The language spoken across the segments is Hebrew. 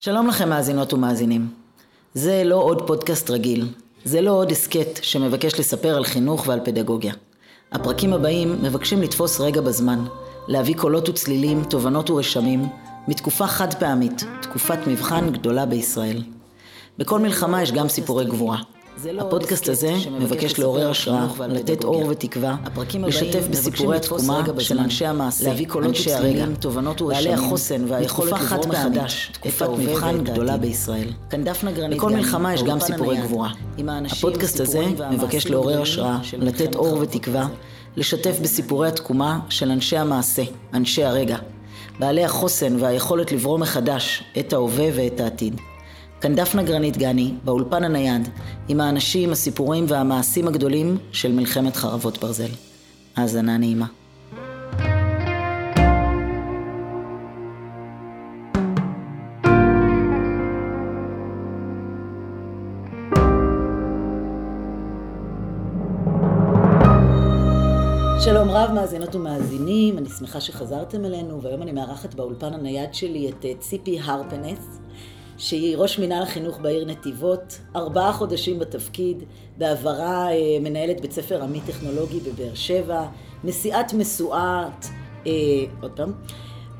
שלום לכם מאזינות ומאזינים. זה לא עוד פודקאסט רגיל, זה לא עוד הסכת שמבקש לספר על חינוך ועל פדגוגיה. הפרקים הבאים מבקשים לתפוס רגע בזמן, להביא קולות וצלילים, תובנות ורשמים, מתקופה חד פעמית, תקופת מבחן גדולה בישראל. בכל מלחמה יש גם סיפורי גבורה. לא הפודקאסט הזה מבקש לעורר השראה, לתת אור ותקווה, לשתף בסיפורי התקומה של אנשי המעשה, להביא קולות וצלילים, תובנות ורשמים, בעלי החוסן והיכולת לברוא מחדש, תקופת מבחן גדולה בישראל. בכל מלחמה יש גם סיפורי גבורה. הפודקאסט הזה מבקש לעורר השראה, לתת אור ותקווה, לשתף בסיפורי התקומה של אנשי המעשה, אנשי הרגע, בעלי החוסן והיכולת לברוא מחדש את ההווה ואת העתיד. כאן דפנה גרנית גני, באולפן הנייד, עם האנשים, הסיפורים והמעשים הגדולים של מלחמת חרבות ברזל. האזנה נעימה. שלום רב מאזינות ומאזינים, אני שמחה שחזרתם אלינו, והיום אני מארחת באולפן הנייד שלי את אה, ציפי הרפנס. שהיא ראש מינהל החינוך בעיר נתיבות, ארבעה חודשים בתפקיד, בעברה אה, מנהלת בית ספר עמית טכנולוגי בבאר שבע, נשיאת משואת, אה, עוד פעם,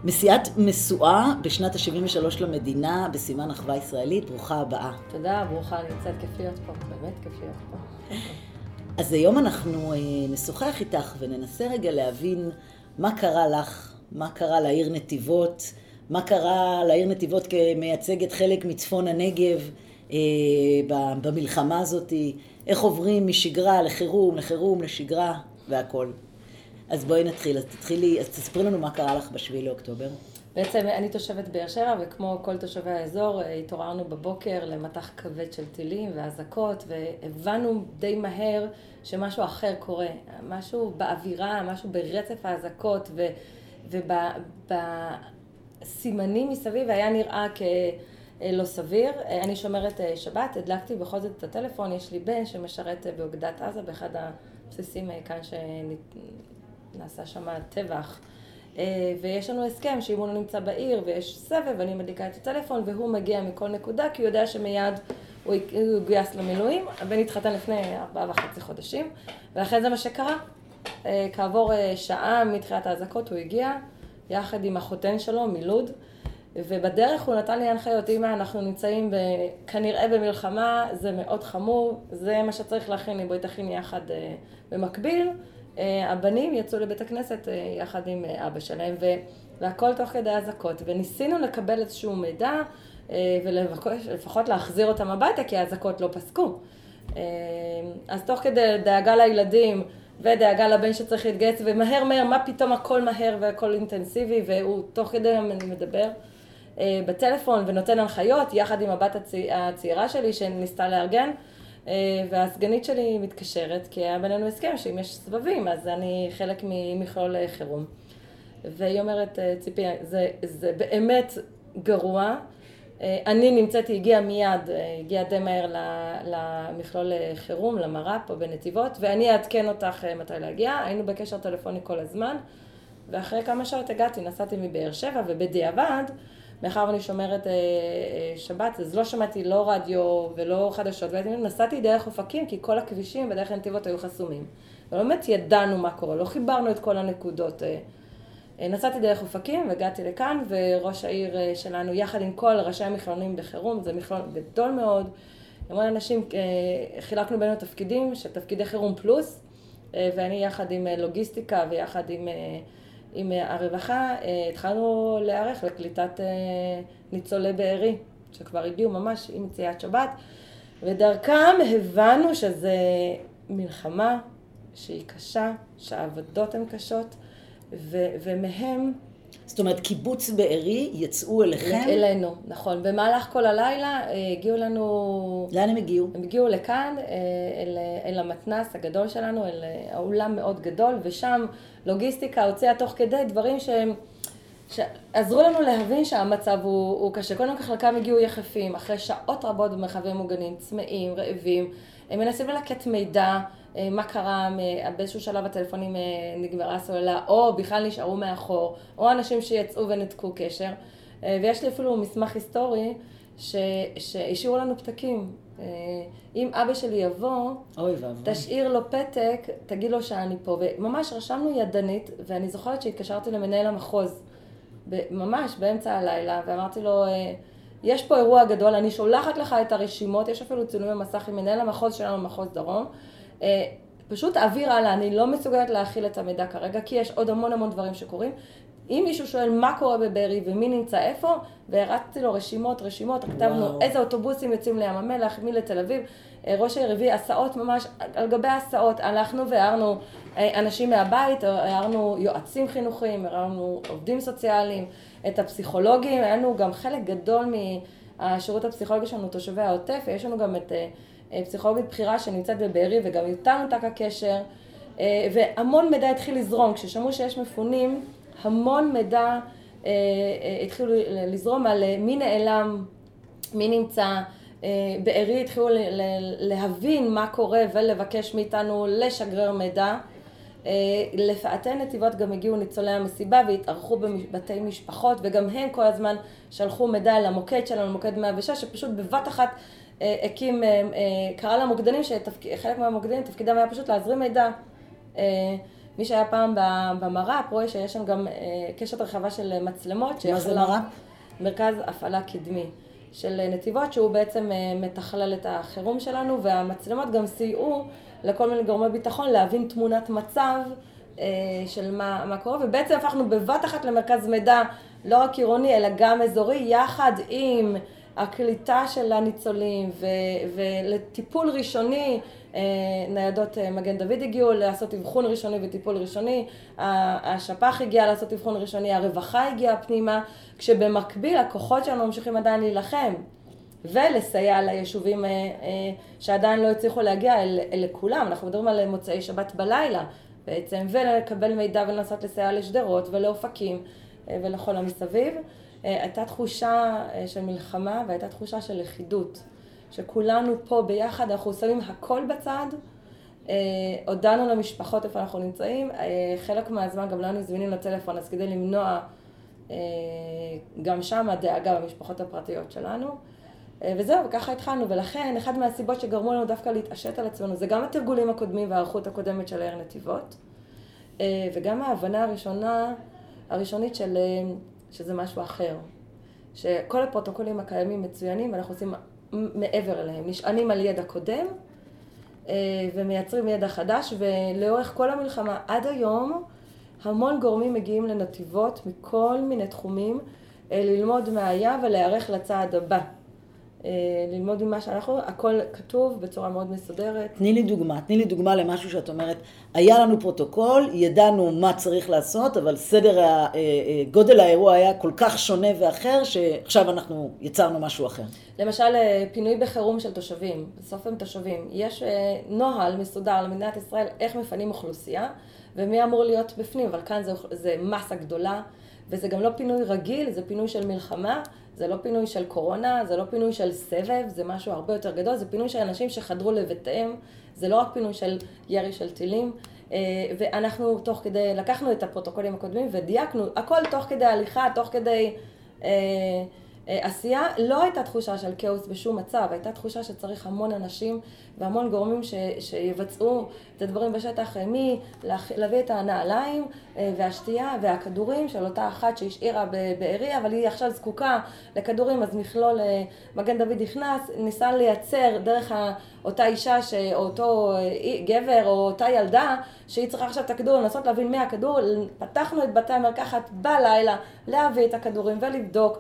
מסיעת משואה בשנת ה-73 למדינה בסימן אחווה ישראלית, ברוכה הבאה. תודה, ברוכה נמצאת, כיף להיות פה, באמת כיף להיות פה. אז היום אנחנו אה, נשוחח איתך וננסה רגע להבין מה קרה לך, מה קרה לעיר נתיבות, מה קרה לעיר נתיבות כמייצגת חלק מצפון הנגב אה, במלחמה הזאת, איך עוברים משגרה לחירום, לחירום, לשגרה והכל. אז בואי נתחיל, אז תתחילי, אז תספרי לנו מה קרה לך בשביעי לאוקטובר. בעצם אני תושבת באר שבע, וכמו כל תושבי האזור, אה, התעוררנו בבוקר למטח כבד של טילים ואזעקות, והבנו די מהר שמשהו אחר קורה. משהו באווירה, משהו ברצף האזעקות, וב... סימנים מסביב היה נראה כלא סביר. אני שומרת אה, שבת, הדלקתי בכל זאת את הטלפון, יש לי בן שמשרת אה, באוגדת עזה באחד הבסיסים אה, כאן שנעשה שם טבח. ויש לנו הסכם שאם הוא לא נמצא בעיר ויש סבב, אני מדליקה את הטלפון והוא מגיע מכל נקודה כי הוא יודע שמיד הוא יגויס למילואים. הבן התחתן לפני ארבעה וחצי חודשים ולכן זה מה שקרה. כעבור שעה מתחילת האזעקות הוא הגיע. יחד עם החותן שלו מלוד, ובדרך הוא נתן לי הנחיות, אמא, אנחנו נמצאים ב, כנראה במלחמה, זה מאוד חמור, זה מה שצריך להכין לי, בואי תכיני יחד אה, במקביל. אה, הבנים יצאו לבית הכנסת אה, יחד עם אבא שלהם, והכל תוך כדי אזעקות, וניסינו לקבל איזשהו מידע ולפחות להחזיר אותם הביתה, כי האזעקות לא פסקו. אז תוך כדי דאגה לילדים, ודאגה לבן שצריך להתגייס, ומהר מהר, מה פתאום הכל מהר והכל אינטנסיבי, והוא תוך כדי מדבר אה, בטלפון ונותן הנחיות, יחד עם הבת הצעירה שלי שניסתה לארגן, אה, והסגנית שלי מתקשרת, כי היה בינינו הסכם שאם יש סבבים, אז אני חלק ממכלול חירום. והיא אומרת, אה, ציפי, זה, זה באמת גרוע. אה, אני נמצאת, היא הגיעה מיד, אה, הגיעה די מהר למכלול אה, חירום, למר"פ פה בנתיבות, ואני אעדכן אותך מתי להגיע. היינו בקשר טלפוני כל הזמן, ואחרי כמה שעות הגעתי, נסעתי מבאר שבע, ובדיעבד, מאחר ואני שומרת שבת, אז לא שמעתי לא רדיו ולא חדשות, ונסעתי דרך אופקים, כי כל הכבישים בדרך נתיבות היו חסומים. ובאמת ידענו מה קורה, לא חיברנו את כל הנקודות. נסעתי דרך אופקים והגעתי לכאן, וראש העיר אה, שלנו, יחד עם כל ראשי המכלונים בחירום, זה מכלון גדול מאוד, המון אנשים, אה, חילקנו בינינו תפקידים של תפקידי חירום פלוס, אה, ואני יחד עם לוגיסטיקה ויחד עם, עם הרווחה, התחלנו להיערך לקליטת ניצולי בארי, שכבר הגיעו ממש עם יציאת שבת, ודרכם הבנו שזה מלחמה שהיא קשה, שהעבודות הן קשות. ו- ומהם... זאת אומרת, קיבוץ בארי יצאו אליכם? אלינו, נכון. במהלך כל הלילה אה, הגיעו לנו... לאן הם הגיעו? הם הגיעו לכאן, אה, אל, אל המתנס הגדול שלנו, אל אה, האולם מאוד גדול, ושם לוגיסטיקה הוציאה תוך כדי דברים שהם... שעזרו לנו להבין שהמצב הוא, הוא קשה. קודם כל חלקם הגיעו יחפים, אחרי שעות רבות במרחבים מוגנים, צמאים, רעבים, הם מנסים ללקט מידע אה, מה קרה, באיזשהו שלב הטלפונים אה, נגמרה הסוללה, או בכלל נשארו מאחור, או אנשים שיצאו ונתקו קשר. אה, ויש לי אפילו מסמך היסטורי שהשאירו לנו פתקים. אם אבא שלי יבוא, אוי ואבוי. תשאיר לו פתק, תגיד לו שאני פה. וממש רשמנו ידנית, ואני זוכרת שהתקשרתי למנהל המחוז, ממש באמצע הלילה, ואמרתי לו, יש פה אירוע גדול, אני שולחת לך את הרשימות, יש אפילו צילומי מסך עם מנהל המחוז שלנו, מחוז דרום. פשוט תעביר הלאה, אני לא מסוגלת להכיל את המידע כרגע, כי יש עוד המון המון דברים שקורים. אם מישהו שואל מה קורה בבארי ומי נמצא איפה, והרצתי לו רשימות, רשימות, כתבנו איזה אוטובוסים יוצאים לים המלח, מי לתל אביב. אה, ראש העיר הביא הסעות ממש, על גבי הסעות, הלכנו והערנו אה, אנשים מהבית, הערנו יועצים חינוכיים, הערנו עובדים סוציאליים, את הפסיכולוגים, היה לנו גם חלק גדול מהשירות הפסיכולוגי שלנו, תושבי העוטף, ויש לנו גם את אה, פסיכולוגית בכירה שנמצאת בבארי, וגם איתנו נותק הקשר, והמון מידע התחיל לזרום, כששמעו שיש מפונים, המון מידע אה, אה, התחילו לזרום על אה, מי נעלם, מי נמצא. בארי התחילו להבין מה קורה ולבקש מאיתנו לשגרר מידע. לפאתי נתיבות גם הגיעו ניצולי המסיבה והתארחו בבתי משפחות וגם הם כל הזמן שלחו מידע אל המוקד שלנו, מוקד 106, שפשוט בבת אחת הקים, קרא למוקדנים שחלק מהמוקדנים תפקידם היה פשוט להזרים מידע. מי שהיה פעם במר"פ רואה שיש שם גם אה, קשת רחבה של מצלמות. מה זה מר"פ? מרכז הפעלה קדמי של נתיבות, שהוא בעצם אה, מתכלל את החירום שלנו, והמצלמות גם סייעו לכל מיני גורמי ביטחון להבין תמונת מצב אה, של מה, מה קורה, ובעצם הפכנו בבת אחת למרכז מידע לא רק עירוני, אלא גם אזורי, יחד עם הקליטה של הניצולים ו- ולטיפול ראשוני אה, ניידות אה, מגן דוד הגיעו לעשות אבחון ראשוני וטיפול ראשוני, השפ"ח הגיע לעשות אבחון ראשוני, הרווחה הגיעה פנימה, כשבמקביל הכוחות שלנו ממשיכים עדיין להילחם ולסייע ליישובים אה, שעדיין לא הצליחו להגיע אל, אל לכולם, אנחנו מדברים על מוצאי שבת בלילה בעצם, ולקבל מידע ולנסות לסייע לשדרות ולאופקים ולכל המסביב. הייתה תחושה של מלחמה והייתה תחושה של לכידות. שכולנו פה ביחד, אנחנו שמים הכל בצד. אה, הודענו למשפחות איפה אנחנו נמצאים, אה, חלק מהזמן גם לא היינו זמינים לטלפון, אז כדי למנוע אה, גם שם הדאגה במשפחות הפרטיות שלנו. וזהו, וככה התחלנו, ולכן אחד מהסיבות שגרמו לנו דווקא להתעשת על עצמנו זה גם התרגולים הקודמים וההערכות הקודמת של העיר נתיבות, וגם ההבנה הראשונה, הראשונית של, שזה משהו אחר. שכל הפרוטוקולים הקיימים מצוינים, ואנחנו עושים מעבר אליהם, נשענים על ידע קודם אה, ומייצרים ידע חדש, ולאורך כל המלחמה עד היום המון גורמים מגיעים לנתיבות מכל מיני תחומים אה, ללמוד מה היה ולהיערך לצעד הבא. אה, ללמוד ממה שאנחנו, הכל כתוב בצורה מאוד מסודרת. תני לי דוגמה, תני לי דוגמה למשהו שאת אומרת, היה לנו פרוטוקול, ידענו מה צריך לעשות, אבל סדר, אה, אה, גודל האירוע היה כל כך שונה ואחר, שעכשיו אנחנו יצרנו משהו אחר. למשל, פינוי בחירום של תושבים, בסוף הם תושבים. יש נוהל מסודר למדינת ישראל איך מפנים אוכלוסייה, ומי אמור להיות בפנים, אבל כאן זה, זה מסה גדולה. וזה גם לא פינוי רגיל, זה פינוי של מלחמה, זה לא פינוי של קורונה, זה לא פינוי של סבב, זה משהו הרבה יותר גדול, זה פינוי של אנשים שחדרו לבתיהם, זה לא רק פינוי של ירי של טילים. אה, ואנחנו תוך כדי, לקחנו את הפרוטוקולים הקודמים ודייקנו, הכל תוך כדי הליכה, תוך כדי... אה, עשייה, לא הייתה תחושה של כאוס בשום מצב, הייתה תחושה שצריך המון אנשים והמון גורמים ש, שיבצעו את הדברים בשטח, אה, מי להביא את הנעליים אה, והשתייה והכדורים של אותה אחת שהשאירה בבארי, אבל היא עכשיו זקוקה לכדורים, אז מכלול מגן דוד נכנס, ניסה לייצר דרך אותה אישה, ש, או אותו גבר או אותה ילדה, שהיא צריכה עכשיו את הכדור, לנסות להבין מי הכדור, פתחנו את בתי המרקחת בלילה להביא את הכדורים ולבדוק.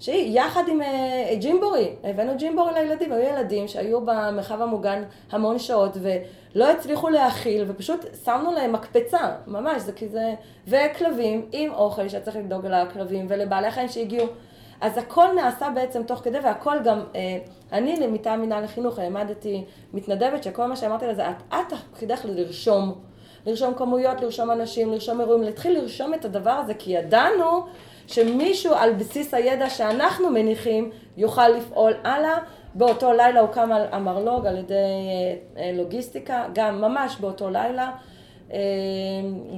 שהיא יחד עם אה, ג'ימבורי, הבאנו ג'ימבורי לילדים, היו ילדים שהיו במרחב המוגן המון שעות ולא הצליחו להכיל ופשוט שמנו להם מקפצה, ממש, זה כזה, וכלבים עם אוכל שצריך לדאוג לכלבים ולבעלי החיים שהגיעו. אז הכל נעשה בעצם תוך כדי והכל גם, אה, אני מטעם מינהל החינוך העמדתי מתנדבת שכל מה שאמרתי לזה, את, את תפקידך לרשום, לרשום כמויות, לרשום אנשים, לרשום אירועים, להתחיל לרשום את הדבר הזה כי ידענו שמישהו על בסיס הידע שאנחנו מניחים יוכל לפעול הלאה. באותו לילה הוקם המרלוג על ידי אה, לוגיסטיקה, גם ממש באותו לילה. אה,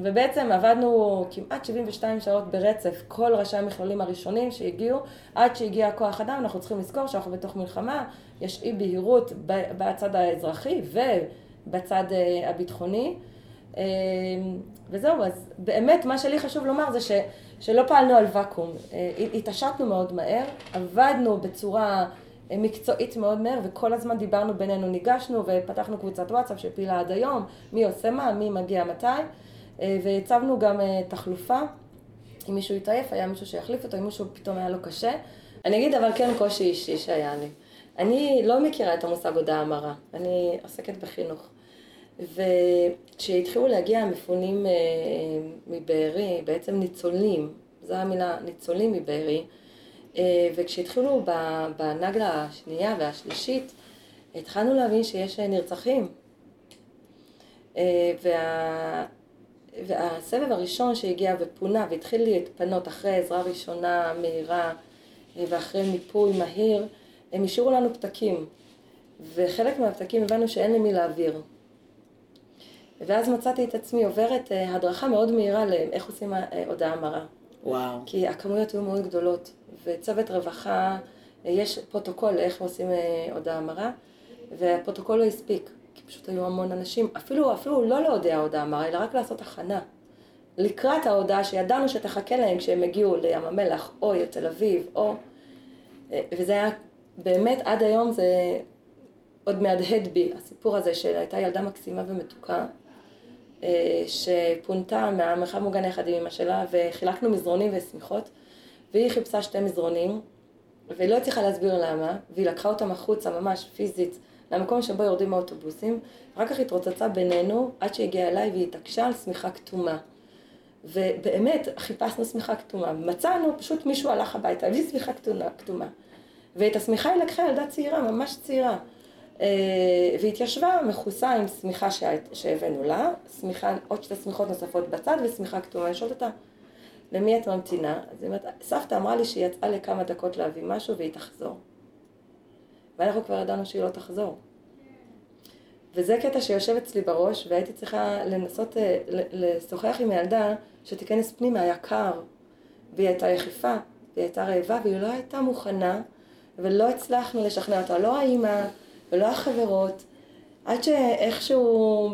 ובעצם עבדנו כמעט 72 שעות ברצף, כל ראשי המכלולים הראשונים שהגיעו, עד שהגיע כוח אדם, אנחנו צריכים לזכור שאנחנו בתוך מלחמה, יש אי בהירות בצד האזרחי ובצד אה, הביטחוני. וזהו, אז באמת מה שלי חשוב לומר זה ש, שלא פעלנו על ואקום, התעשתנו מאוד מהר, עבדנו בצורה מקצועית מאוד מהר, וכל הזמן דיברנו בינינו, ניגשנו ופתחנו קבוצת וואטסאפ שפילה עד היום, מי עושה מה, מי מגיע מתי, אה, והצבנו גם אה, תחלופה, אם מישהו התעייף, היה מישהו שיחליף אותו, אם מישהו פתאום היה לו קשה. אני אגיד אבל כן קושי אישי שהיה לי. אני לא מכירה את המושג הודעה מרה, אני עוסקת בחינוך. וכשהתחילו להגיע המפונים אה, מבארי, בעצם ניצולים, זו המילה, ניצולים מבארי, אה, וכשהתחילו בנגלה השנייה והשלישית, התחלנו להבין שיש אה, נרצחים. וה... והסבב הראשון שהגיע ופונה והתחיל להתפנות אחרי עזרה ראשונה מהירה ואחרי מיפוי מהיר, הם השאירו לנו פתקים. וחלק מהפתקים הבנו שאין למי להעביר. ואז מצאתי את עצמי עוברת הדרכה מאוד מהירה לאיך עושים הודעה מרה. וואו. כי הכמויות היו מאוד גדולות. וצוות רווחה, יש פרוטוקול לאיך עושים אה, הודעה המרה, והפרוטוקול לא הספיק, כי פשוט היו המון אנשים, אפילו, אפילו לא להודיע הודעה המרה, אלא רק לעשות הכנה. לקראת ההודעה שידענו שתחכה להם כשהם הגיעו לים המלח, או לתל אביב, או... אה, וזה היה באמת, עד היום זה עוד מהדהד בי, הסיפור הזה שהייתה ילדה מקסימה ומתוקה, אה, שפונתה מהמרחב מוגן יחד עם אמא שלה, וחילקנו מזרונים ושמיכות. והיא חיפשה שתי מזרונים, והיא לא הצליחה להסביר למה, והיא לקחה אותם החוצה ממש פיזית למקום שבו יורדים האוטובוסים, אחר כך התרוצצה בינינו עד שהגיעה אליי והיא התעקשה על שמיכה כתומה. ובאמת חיפשנו שמיכה כתומה, מצאנו, פשוט מישהו הלך הביתה, הביא שמיכה כתומה. ואת השמיכה היא לקחה ילדה צעירה, ממש צעירה. אה, והתיישבה מכוסה עם שמיכה שהבאנו לה, שמיכה, עוד שתי שמיכות נוספות בצד ושמיכה כתומה. אני שואלת אותה, למי את ממתינה? אז היא אומרת, סבתא אמרה לי שהיא יצאה לכמה דקות להביא משהו והיא תחזור. ואנחנו כבר ידענו שהיא לא תחזור. וזה קטע שיושב אצלי בראש, והייתי צריכה לנסות אה, לשוחח עם הילדה שתיכנס פנימה, היה קר, והיא הייתה יחיפה, והיא הייתה רעבה, והיא לא הייתה מוכנה, ולא הצלחנו לשכנע אותה, לא האימא ולא החברות, עד שאיכשהו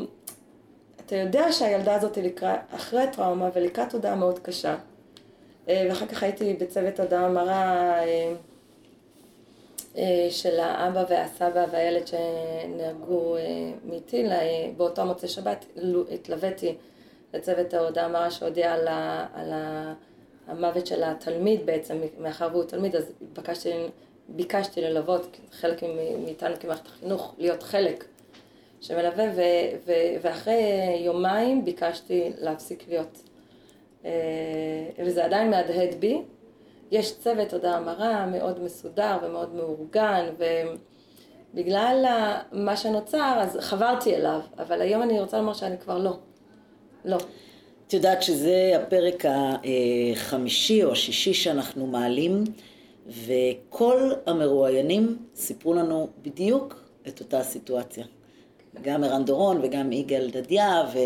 אתה יודע שהילדה הזאת לקראת, אחרי טראומה ולקראת הודעה מאוד קשה. אה, ואחר כך הייתי בצוות הודעה מרה אה, אה, של האבא והסבא והילד שנהרגו מטילה. באותו מוצאי שבת התלוויתי לצוות ההודעה מרה שהודיע על, ה, על ה, המוות של התלמיד בעצם, מאחר והוא תלמיד, אז ביקשתי, ביקשתי ללוות, חלק מאיתנו כמערכת החינוך, להיות חלק שמלווה, ו, ו, ואחרי יומיים ביקשתי להפסיק להיות. אה, וזה עדיין מהדהד בי. יש צוות תודה המרה מאוד מסודר ומאוד מאורגן, ובגלל מה שנוצר, אז חברתי אליו, אבל היום אני רוצה לומר שאני כבר לא. לא. את יודעת שזה הפרק החמישי או השישי שאנחנו מעלים, וכל המרואיינים סיפרו לנו בדיוק את אותה הסיטואציה. גם ערן דורון וגם יגאל דדיה ו,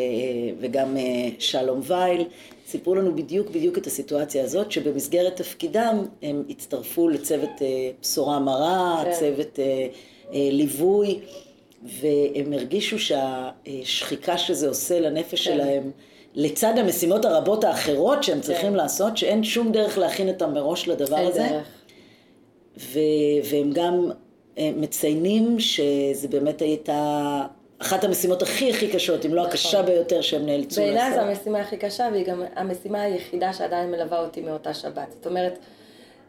וגם אה, שלום וייל סיפרו לנו בדיוק בדיוק את הסיטואציה הזאת שבמסגרת תפקידם הם הצטרפו לצוות אה, בשורה מרה, כן. צוות אה, ליווי והם הרגישו שהשחיקה שזה עושה לנפש כן. שלהם לצד המשימות הרבות האחרות שהם צריכים כן. לעשות, שאין שום דרך להכין אותם מראש לדבר הזה. דרך. ו- והם גם מציינים שזה באמת הייתה אחת המשימות הכי הכי קשות, אם לא נכון. הקשה ביותר שהם נאלצו לעשות. בעיניי זו המשימה הכי קשה, והיא גם המשימה היחידה שעדיין מלווה אותי מאותה שבת. זאת אומרת,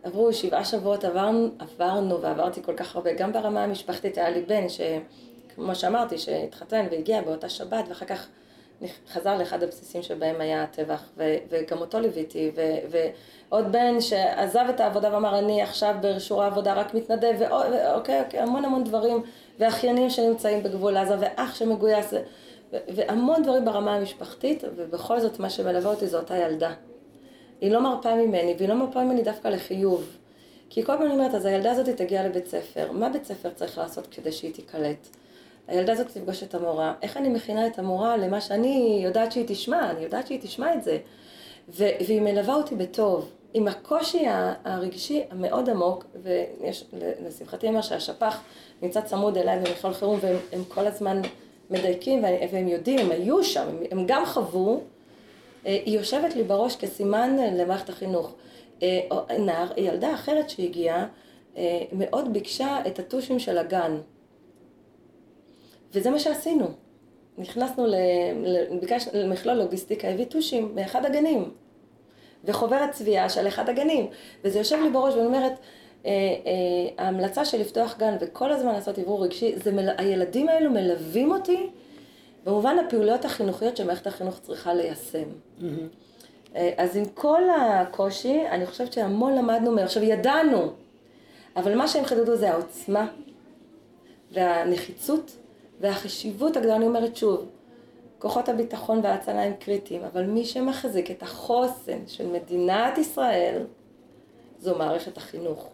עברו שבעה שבועות, עברנו, עברנו ועברתי כל כך הרבה, גם ברמה המשפחתית היה לי בן, שכמו שאמרתי, שהתחתן והגיע באותה שבת, ואחר כך חזר לאחד הבסיסים שבהם היה הטבח, ו- וגם אותו ליוויתי, ו- ועוד בן שעזב את העבודה ואמר, אני עכשיו ברשור העבודה רק מתנדב, ואוקיי, אוקיי, המון המון דברים. ואחיינים שנמצאים בגבול עזה, ואח שמגויס, והמון דברים ברמה המשפחתית, ובכל זאת מה שמלווה אותי זו אותה ילדה. היא לא מרפה ממני, והיא לא מרפה ממני דווקא לחיוב. כי כל פעם אני אומרת, אז הילדה הזאת תגיע לבית ספר, מה בית ספר צריך לעשות כדי שהיא תיקלט? הילדה הזאת תפגוש את המורה, איך אני מכינה את המורה למה שאני יודעת שהיא תשמע, אני יודעת שהיא תשמע את זה. והיא מלווה אותי בטוב, עם הקושי הרגשי המאוד עמוק, ויש, לשמחתי אומר שהשפ"ח נמצא צמוד אליי במכלול חירום, והם כל הזמן מדייקים, והם יודעים, הם היו שם, הם גם חוו, אה, היא יושבת לי בראש כסימן למערכת החינוך. אה, נער, ילדה אחרת שהגיעה, אה, מאוד ביקשה את הטושים של הגן. וזה מה שעשינו. נכנסנו למכלול לוגיסטיקה, הביא טושים מאחד הגנים. וחוברת צביעה של אחד הגנים. וזה יושב לי בראש ואני אומרת, אה, אה, ההמלצה של לפתוח גן וכל הזמן לעשות עברור רגשי, זה מל... הילדים האלו מלווים אותי במובן הפעולות החינוכיות שמערכת החינוך צריכה ליישם. Mm-hmm. אה, אז עם כל הקושי, אני חושבת שהמון למדנו מהם. עכשיו, ידענו, אבל מה שהם חידדו זה העוצמה והנחיצות והחשיבות הגדולה, אני אומרת שוב, כוחות הביטחון וההצלה הם קריטיים, אבל מי שמחזיק את החוסן של מדינת ישראל זו מערכת החינוך.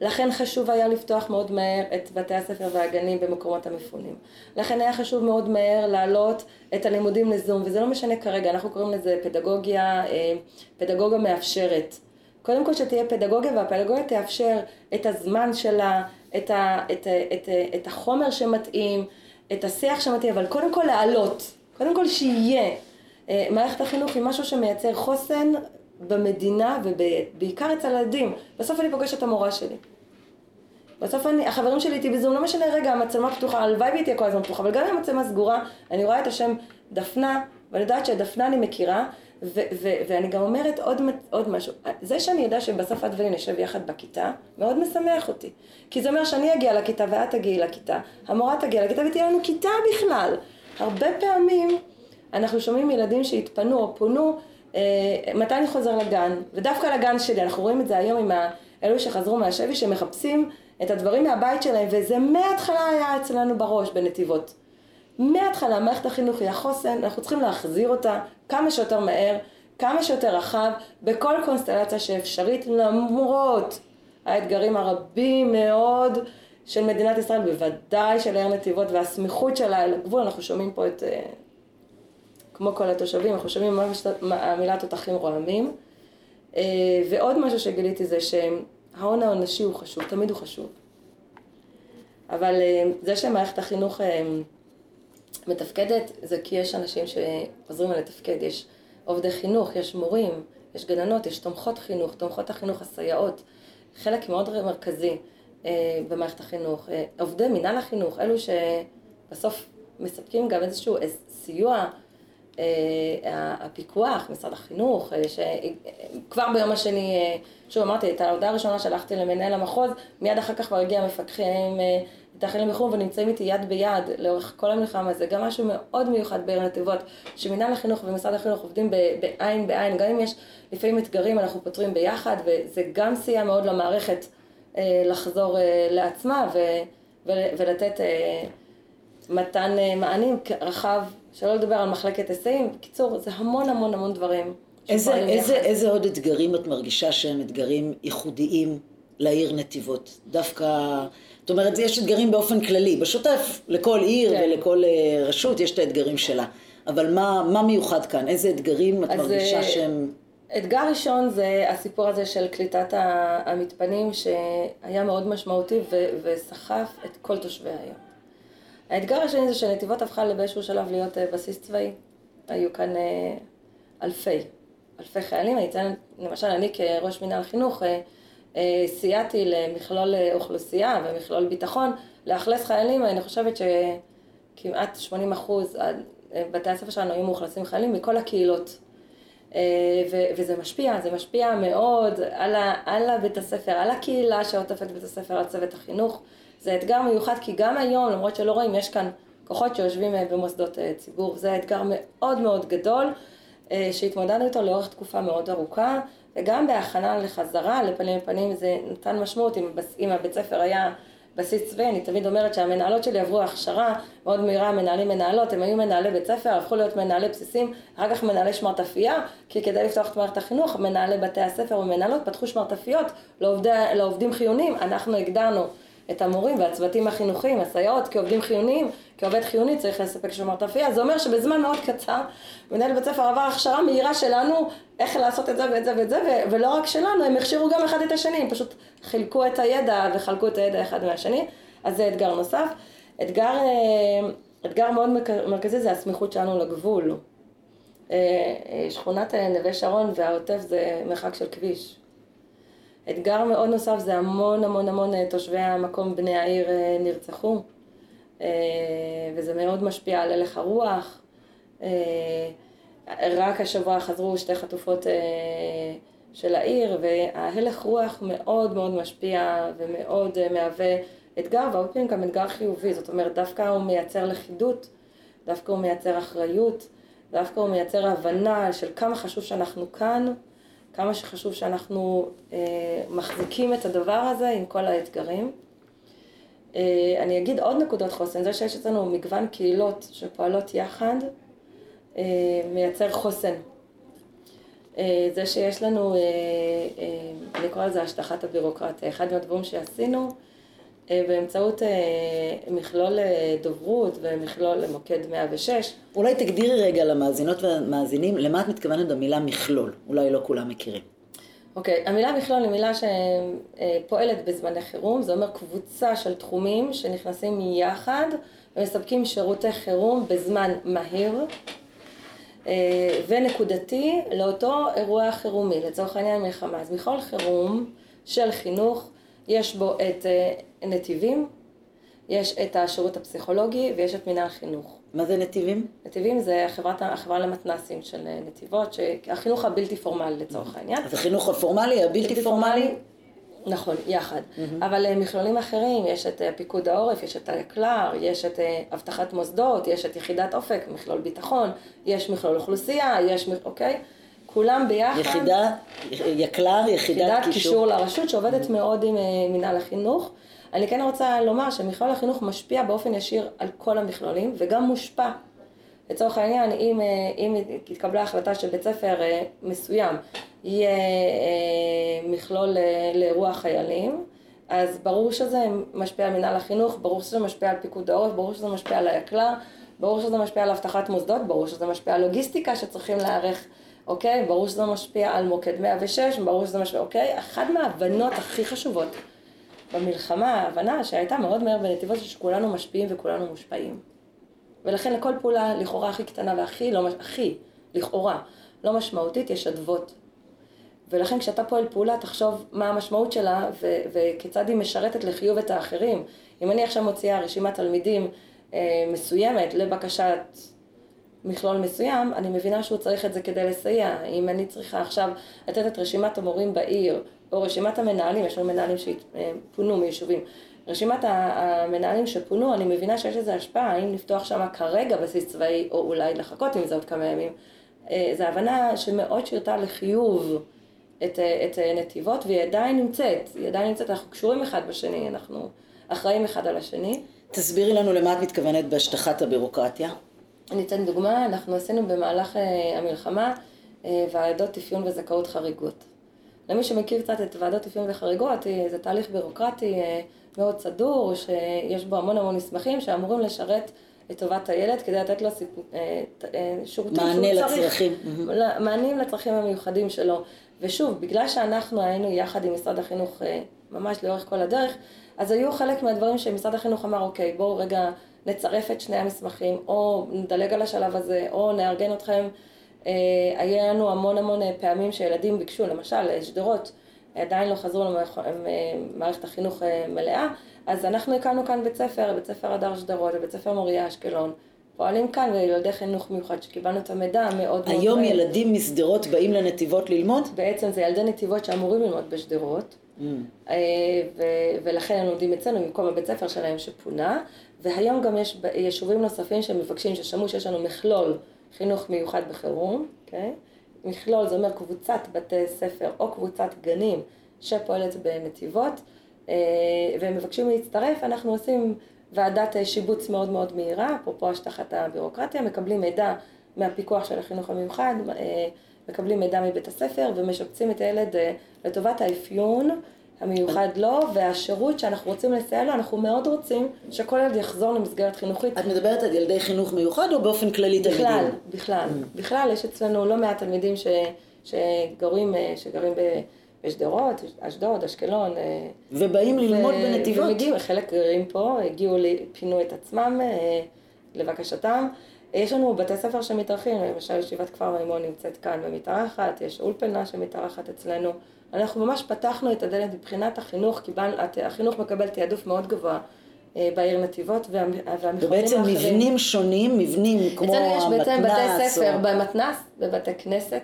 לכן חשוב היה לפתוח מאוד מהר את בתי הספר והגנים במקומות המפונים. לכן היה חשוב מאוד מהר להעלות את הלימודים לזום, וזה לא משנה כרגע, אנחנו קוראים לזה פדגוגיה, אה, פדגוגיה מאפשרת. קודם כל שתהיה פדגוגיה, והפדגוגיה תאפשר את הזמן שלה, את, ה, את, את, את, את החומר שמתאים, את השיח שמתאים, אבל קודם כל להעלות. קודם כל שיהיה. אה, מערכת החינוך היא משהו שמייצר חוסן במדינה ובעיקר אצל הילדים. בסוף אני פוגשת את המורה שלי. בסוף אני, החברים שלי איתי בזום, לא משנה רגע, המצלמה פתוחה, הלוואי והיא תהיה כל הזמן פתוחה, אבל גם אם המצלמה סגורה, אני רואה את השם דפנה, ואני יודעת שדפנה אני מכירה, ו- ו- ואני גם אומרת עוד, עוד משהו, זה שאני יודע שבסוף את ואני נשב יחד בכיתה, מאוד משמח אותי. כי זה אומר שאני אגיע לכיתה ואת תגיעי לכיתה, המורה תגיע לכיתה ותהיה לנו כיתה בכלל. הרבה פעמים אנחנו שומעים ילדים שהתפנו או פונו, אה, מתי אני חוזר לגן? ודווקא לגן שלי, אנחנו רואים את זה היום עם אלו שחזרו מהשבי, שמחפשים את הדברים מהבית שלהם, וזה מההתחלה היה אצלנו בראש בנתיבות. מההתחלה, מערכת החינוך היא החוסן, אנחנו צריכים להחזיר אותה כמה שיותר מהר, כמה שיותר רחב, בכל קונסטלציה שאפשרית, למרות האתגרים הרבים מאוד של מדינת ישראל, בוודאי של העיר נתיבות והסמיכות שלה אל הגבול, אנחנו שומעים פה את, אה, כמו כל התושבים, אנחנו שומעים ממש המילה תותחים רועמים. אה, ועוד משהו שגיליתי זה שההון האנושי הוא חשוב, תמיד הוא חשוב. אבל אה, זה שמערכת החינוך מתפקדת, זה כי יש אנשים שעוזרים לה לתפקד, יש עובדי חינוך, יש מורים, יש גננות, יש תומכות חינוך, תומכות החינוך, הסייעות, חלק מאוד מרכזי. אה, במערכת החינוך, אה, עובדי מינהל החינוך, אלו שבסוף מספקים גם איזשהו סיוע, אה, הפיקוח, משרד החינוך, שכבר ביום השני, שוב אמרתי, את ההודעה הראשונה שלחתי למנהל המחוז, מיד אחר כך כבר הגיע מפקחים מתאכלים מחו"ל ונמצאים איתי יד ביד לאורך כל המלחמה, זה גם משהו מאוד מיוחד בעיר נתיבות, שמינהל החינוך ומשרד החינוך עובדים בעין בעין, גם אם יש לפעמים אתגרים אנחנו פותרים ביחד, וזה גם סייע מאוד למערכת. אה, לחזור אה, לעצמה ו, ו, ולתת אה, מתן מענים רחב, שלא לדבר על מחלקת היסעים. בקיצור, זה המון המון המון דברים. איזה, איזה, איזה עוד אתגרים את מרגישה שהם אתגרים ייחודיים לעיר נתיבות? דווקא, זאת אומרת, יש אתגרים באופן כללי, בשוטף, לכל עיר כן. ולכל רשות יש את האתגרים שלה. אבל מה, מה מיוחד כאן? איזה אתגרים את מרגישה שהם... אתגר ראשון זה הסיפור הזה של קליטת המתפנים שהיה מאוד משמעותי וסחף את כל תושבי העיר. האתגר השני זה שנתיבות הפכה באיזשהו שלב להיות אה, בסיס צבאי. היו כאן אה, אלפי, אלפי חיילים. אני אציין, למשל, אני כראש מינהל חינוך אה, סייעתי למכלול אוכלוסייה ומכלול ביטחון לאכלס חיילים, אני חושבת שכמעט 80 אחוז, בתי הספר שלנו היו מאוכלסים חיילים מכל הקהילות. אה, וזה משפיע, זה משפיע מאוד על, על הבית הספר, על הקהילה שעוטפת בית הספר, על צוות החינוך. זה אתגר מיוחד כי גם היום, למרות שלא רואים, יש כאן כוחות שיושבים אה, במוסדות אה, ציבור. זה אתגר מאוד מאוד גדול שהתמודדנו איתו לאורך תקופה מאוד ארוכה, וגם בהכנה לחזרה לפנים לפנים זה נתן משמעות. אם, אם הבית ספר היה בסיס צבאי, אני תמיד אומרת שהמנהלות שלי עברו הכשרה מאוד מהירה, מנהלים מנהלות, הם היו מנהלי בית ספר, הפכו להיות מנהלי בסיסים, אחר כך מנהלי שמרטפייה, כי כדי לפתוח את מערכת החינוך, מנהלי בתי הספר ומנהלות פתחו שמרטפיות לעובדי, לעובדים חיוניים, אנחנו הגדרנו את המורים והצוותים החינוכיים, הסייעות, כעובדים חיוניים, כעובד חיוני צריך לספק שומר אפייה, זה אומר שבזמן מאוד קצר מנהל בית ספר עבר הכשרה מהירה שלנו איך לעשות את זה ואת זה ואת זה, ולא רק שלנו, הם הכשירו גם אחד את השני, הם פשוט חילקו את הידע וחלקו את הידע אחד מהשני, אז זה אתגר נוסף. אתגר, אה, אתגר מאוד מרכזי זה הסמיכות שלנו לגבול. אה, אה, שכונת נווה שרון והעוטף זה מרחק של כביש. אתגר מאוד נוסף זה המון המון המון תושבי המקום בני העיר נרצחו וזה מאוד משפיע על הלך הרוח. רק השבוע חזרו שתי חטופות של העיר וההלך רוח מאוד מאוד משפיע ומאוד מהווה אתגר, והרבה פעמים גם אתגר חיובי, זאת אומרת, דווקא הוא מייצר לכידות, דווקא הוא מייצר אחריות, דווקא הוא מייצר הבנה של כמה חשוב שאנחנו כאן, כמה שחשוב שאנחנו אה, מחזיקים את הדבר הזה עם כל האתגרים. אה, אני אגיד עוד נקודות חוסן, זה שיש אצלנו מגוון קהילות שפועלות יחד, אה, מייצר חוסן. אה, זה שיש לנו, אה, אה, אני קורא לזה השטחת הבירוקרטיה, אחד מהדברים שעשינו באמצעות אה, מכלול אה, דוברות ומכלול מוקד 106. אולי תגדירי רגע למאזינות והמאזינים למה את מתכוונת במילה מכלול, אולי לא כולם מכירים. אוקיי, okay, המילה מכלול היא מילה שפועלת בזמני חירום, זה אומר קבוצה של תחומים שנכנסים יחד ומספקים שירותי חירום בזמן מהיר ונקודתי לאותו אירוע חירומי, לצורך העניין מלחמה. אז מכל חירום של חינוך יש בו את אה, נתיבים, יש את השירות הפסיכולוגי ויש את מינהל חינוך. מה זה נתיבים? נתיבים זה חברת, החברה למתנסים של אה, נתיבות, החינוך הבלתי פורמלי לצורך העניין. אז החינוך הפורמלי, הבלתי פורמלי? נכון, יחד. Mm-hmm. אבל אה, מכלולים אחרים, יש את פיקוד העורף, יש את היקל"ר, יש את אבטחת מוסדות, יש את יחידת אופק, מכלול ביטחון, יש מכלול אוכלוסייה, יש, אוקיי? כולם ביחד. יחידה, יקל"ר, יחידת, יחידת קישור. קישור לרשות שעובדת מאוד עם אה, מנהל החינוך. אני כן רוצה לומר שמכלול החינוך משפיע באופן ישיר על כל המכלולים וגם מושפע. לצורך העניין, אם, אה, אם התקבלה החלטה של בית ספר אה, מסוים יהיה מכלול לאירוע חיילים, אז ברור שזה משפיע על מנהל החינוך, ברור שזה משפיע על פיקוד העורף, ברור שזה משפיע על היקל"ר, ברור שזה משפיע על אבטחת מוסדות, ברור שזה משפיע על לוגיסטיקה שצריכים להיערך אוקיי? ברור שזה משפיע על מוקד 106, ברור שזה משפיע, אוקיי? אחת מההבנות הכי חשובות במלחמה, ההבנה שהייתה מאוד מהר בנתיבות, זה שכולנו משפיעים וכולנו מושפעים. ולכן לכל פעולה לכאורה הכי קטנה והכי, לא, הכי, לכאורה, לא משמעותית, יש אדוות. ולכן כשאתה פועל פעולה, תחשוב מה המשמעות שלה ו- וכיצד היא משרתת לחיוב את האחרים. אם אני עכשיו מוציאה רשימת תלמידים אה, מסוימת לבקשת מכלול מסוים, אני מבינה שהוא צריך את זה כדי לסייע. אם אני צריכה עכשיו לתת את רשימת המורים בעיר, או רשימת המנהלים, יש לנו מנהלים שפונו מיישובים, רשימת המנהלים שפונו, אני מבינה שיש לזה השפעה, האם לפתוח שם כרגע בסיס צבאי, או אולי לחכות עם זה עוד כמה ימים. אה, זו הבנה שמאוד שירתה לחיוב את, את נתיבות, והיא עדיין נמצאת, היא עדיין נמצאת, אנחנו קשורים אחד בשני, אנחנו אחראים אחד על השני. תסבירי לנו למה את מתכוונת בהשטחת הבירוקרטיה. אני אתן דוגמה, אנחנו עשינו במהלך אה, המלחמה אה, ועדות אפיון וזכאות חריגות. למי שמכיר קצת את ועדות אפיון וחריגות, אה, זה תהליך בירוקרטי מאוד סדור, שיש בו המון המון מסמכים שאמורים לשרת את טובת הילד כדי לתת לו שירותים מענה לצרכים. מענים לצרכים המיוחדים שלו. ושוב, בגלל שאנחנו היינו יחד עם משרד החינוך ממש לאורך כל הדרך, אז היו חלק מהדברים שמשרד החינוך אמר, אוקיי, בואו רגע נצרף את שני המסמכים, או נדלג על השלב הזה, או נארגן אתכם. אה, היה לנו המון המון אה, פעמים שילדים ביקשו, למשל, אה, שדרות, עדיין לא חזרו למערכת החינוך מלאה, אז אנחנו הקמנו כאן בית ספר, בית ספר הדר שדרות ובית ספר מוריה אשקלון. פועלים כאן לילדי חינוך מיוחד, שקיבלנו את המידע מאוד מאוד... היום ילדים משדרות באים לנתיבות ללמוד? בעצם זה ילדי נתיבות שאמורים ללמוד בשדרות, mm. ולכן הם לומדים אצלנו במקום הבית ספר שלהם שפונה, והיום גם יש יישובים נוספים שמבקשים, ששמעו שיש לנו מכלול חינוך מיוחד בחירום, okay? אוקיי? מכלול זה אומר קבוצת בתי ספר או קבוצת גנים שפועלת בנתיבות, אה, והם מבקשים להצטרף, אנחנו עושים ועדת שיבוץ מאוד מאוד מהירה, אפרופו השטחת הבירוקרטיה, מקבלים מידע מהפיקוח של החינוך המיוחד, אה, מקבלים מידע מבית הספר ומשבצים את הילד אה, לטובת האפיון המיוחד לא, והשירות שאנחנו רוצים לסייע לו, אנחנו מאוד רוצים שכל ילד יחזור למסגרת חינוכית. את מדברת על ילדי חינוך מיוחד או באופן כללי תלמידים? בכלל, בכלל. Mm. בכלל, יש אצלנו לא מעט תלמידים ש, שגרים, אה, שגרים בשדרות, אשדוד, אשקלון. אה, ובאים ללמוד ו, בנתיבות. ומגיעים, חלק גרים פה, הגיעו, פינו את עצמם אה, לבקשתם. יש לנו בתי ספר שמתארחים, למשל ישיבת כפר מימון נמצאת כאן ומתארחת, יש אולפנה שמתארחת אצלנו. אנחנו ממש פתחנו את הדלת מבחינת החינוך, קיבל, החינוך מקבל תעדוף מאוד גבוה אה, בעיר נתיבות והמכונים ובעצם האחרים. מבנים שונים, מבנים כמו המתנ"ס. אצלנו יש בעצם בתי ספר, או... במתנ"ס, בבתי כנסת,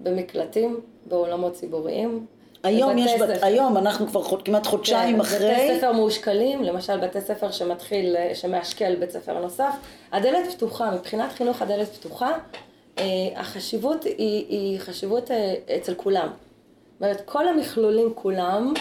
במקלטים, בעולמות ציבוריים. היום יש, בת, היום אנחנו כבר חוד, כמעט חודשיים כן, אחרי. בתי ספר מאושכלים, למשל בתי ספר שמתחיל, אה, שמאשכל בית ספר נוסף. הדלת פתוחה, מבחינת חינוך הדלת פתוחה. אה, החשיבות היא, היא חשיבות אצל כולם. אומרת, כל המכלולים כולם,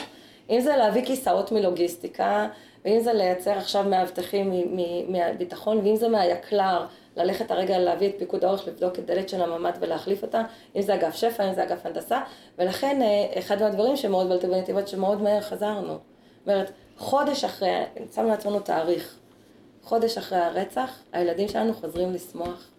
אם זה להביא כיסאות מלוגיסטיקה, ואם זה לייצר עכשיו מאבטחים מהביטחון, ואם זה מהיקל"ר, ללכת הרגע להביא את פיקוד העורף, לבדוק את דלת של הממ"ד ולהחליף אותה, אם זה אגף שפע, אם זה אגף הנדסה, ולכן אה, אחד מהדברים שמאוד בלטו בנתיבות, שמאוד מהר חזרנו. זאת אומרת, חודש אחרי, שמנו לעצמנו תאריך, חודש אחרי הרצח, הילדים שלנו חוזרים לשמוח,